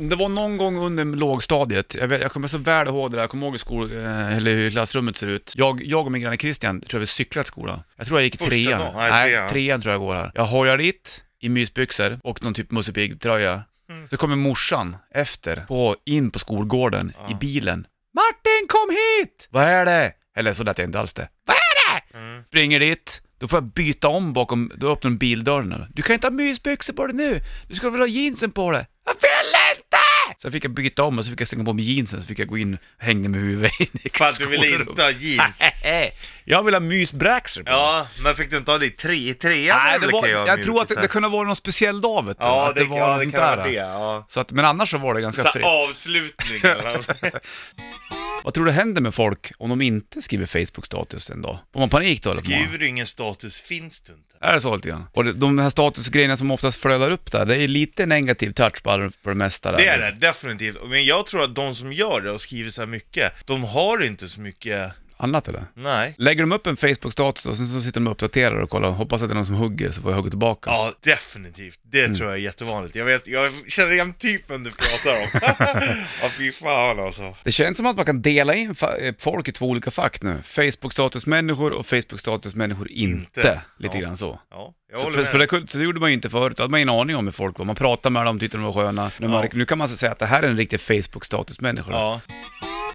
Det var någon gång under lågstadiet, jag, vet, jag kommer så väl ihåg det där, jag kommer ihåg hur, skol, eh, eller hur klassrummet ser ut. Jag, jag och min granne Christian, tror jag vi cyklade till skolan. Jag tror jag gick i Första trean. dagen? Nej, Nej, trean. trean tror jag går här. Jag hojar dit i mysbyxor och någon typ Musse Pigg-tröja. Mm. Så kommer morsan efter, på, in på skolgården Ja. i bilen. Martin kom hit! Vad är det? Eller så lät jag inte alls det. Vad är det? Mm. Springer dit, då får jag byta om bakom, då öppnar de bildörren. Du kan inte ha mysbyxor på dig nu, du ska väl ha jeansen på dig? Jag vill inte! Så fick jag byta om och så fick jag slänga på mig jeansen, så fick jag gå in och hänga med huvudet in i För att du ville inte ha jeans. jag vill ha mysbraxer på. Ja, men fick du inte ha det i tre, trean? Nej, det var, ha jag tror att det, det kunde vara någon speciell dag vet du. Ja, att det, var ja, det kan vara det. Ja. Så att, men annars så var det ganska Så fritt. avslutning eller? Vad tror du händer med folk om de inte skriver Facebook-status en dag? Får man panik då eller? Skriver du ingen status finns du inte. Är det så lite grann? Och det- de här statusgrejerna som oftast flödar upp där, det är lite negativ touch på, all- på det mesta där. Det är det, definitivt. Men jag tror att de som gör det och skriver så här mycket, de har inte så mycket, Annat eller? nej. Lägger de upp en Facebook-status och sen så sitter de och uppdaterar och kollar, hoppas att det är någon som hugger så får jag hugga tillbaka. Ja, definitivt. Det Mm. tror jag är jättevanligt. Jag vet, jag känner igen typen du pratar om. Ja, fy fan alltså. Det känns som att man kan dela in eh, folk i två olika fack nu. Facebook-status-människor och Facebook-status-människor inte. Inte. Lite Ja. grann så. Ja, Så, för, för det, så det gjorde man ju inte förut, då hade man ingen aning om hur folk var. Man pratade med dem, tyckte de var sköna. Nu, man, Ja. nu kan man så säga att det här är en riktig Facebook-status-människa. Ja.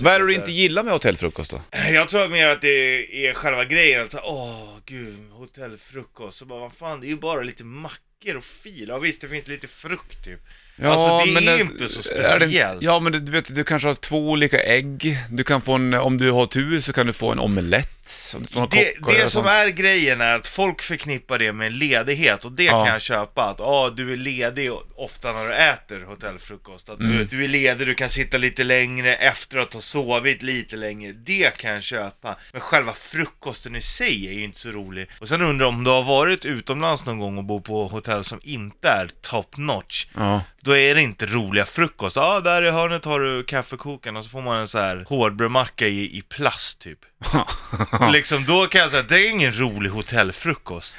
Vad är det du inte gillar med hotellfrukost då? Jag tror mer att det är själva grejen, att så, åh gud, hotellfrukost, så bara vad fan, det är ju bara lite mackor och fil. Ja visst, det finns lite frukt typ. Alltså, det är ju inte så speciellt. ja, men du, du vet, du kanske har två olika ägg. Du kan få en, om du har tur så kan du få en omelett. Om det, står Det, det som sånt. är grejen är att folk förknippar det med ledighet och det Ja. kan jag köpa. Att ah, du är ledig ofta när du äter hotellfrukost. Att Mm. du, du är ledig, du kan sitta lite längre efter att ha sovit lite längre. Det kan jag köpa. Men själva frukosten i sig är ju inte så rolig. Och sen undrar jag om du har varit utomlands någon gång och bor på hotell som inte är top notch. Ja. Då är det inte roliga frukost. Ja, ah, där i hörnet har du kaffekokaren och så får man en så här hårdbrödmacka i, i plast typ. liksom då kan jag säga att det är ingen rolig hotellfrukost.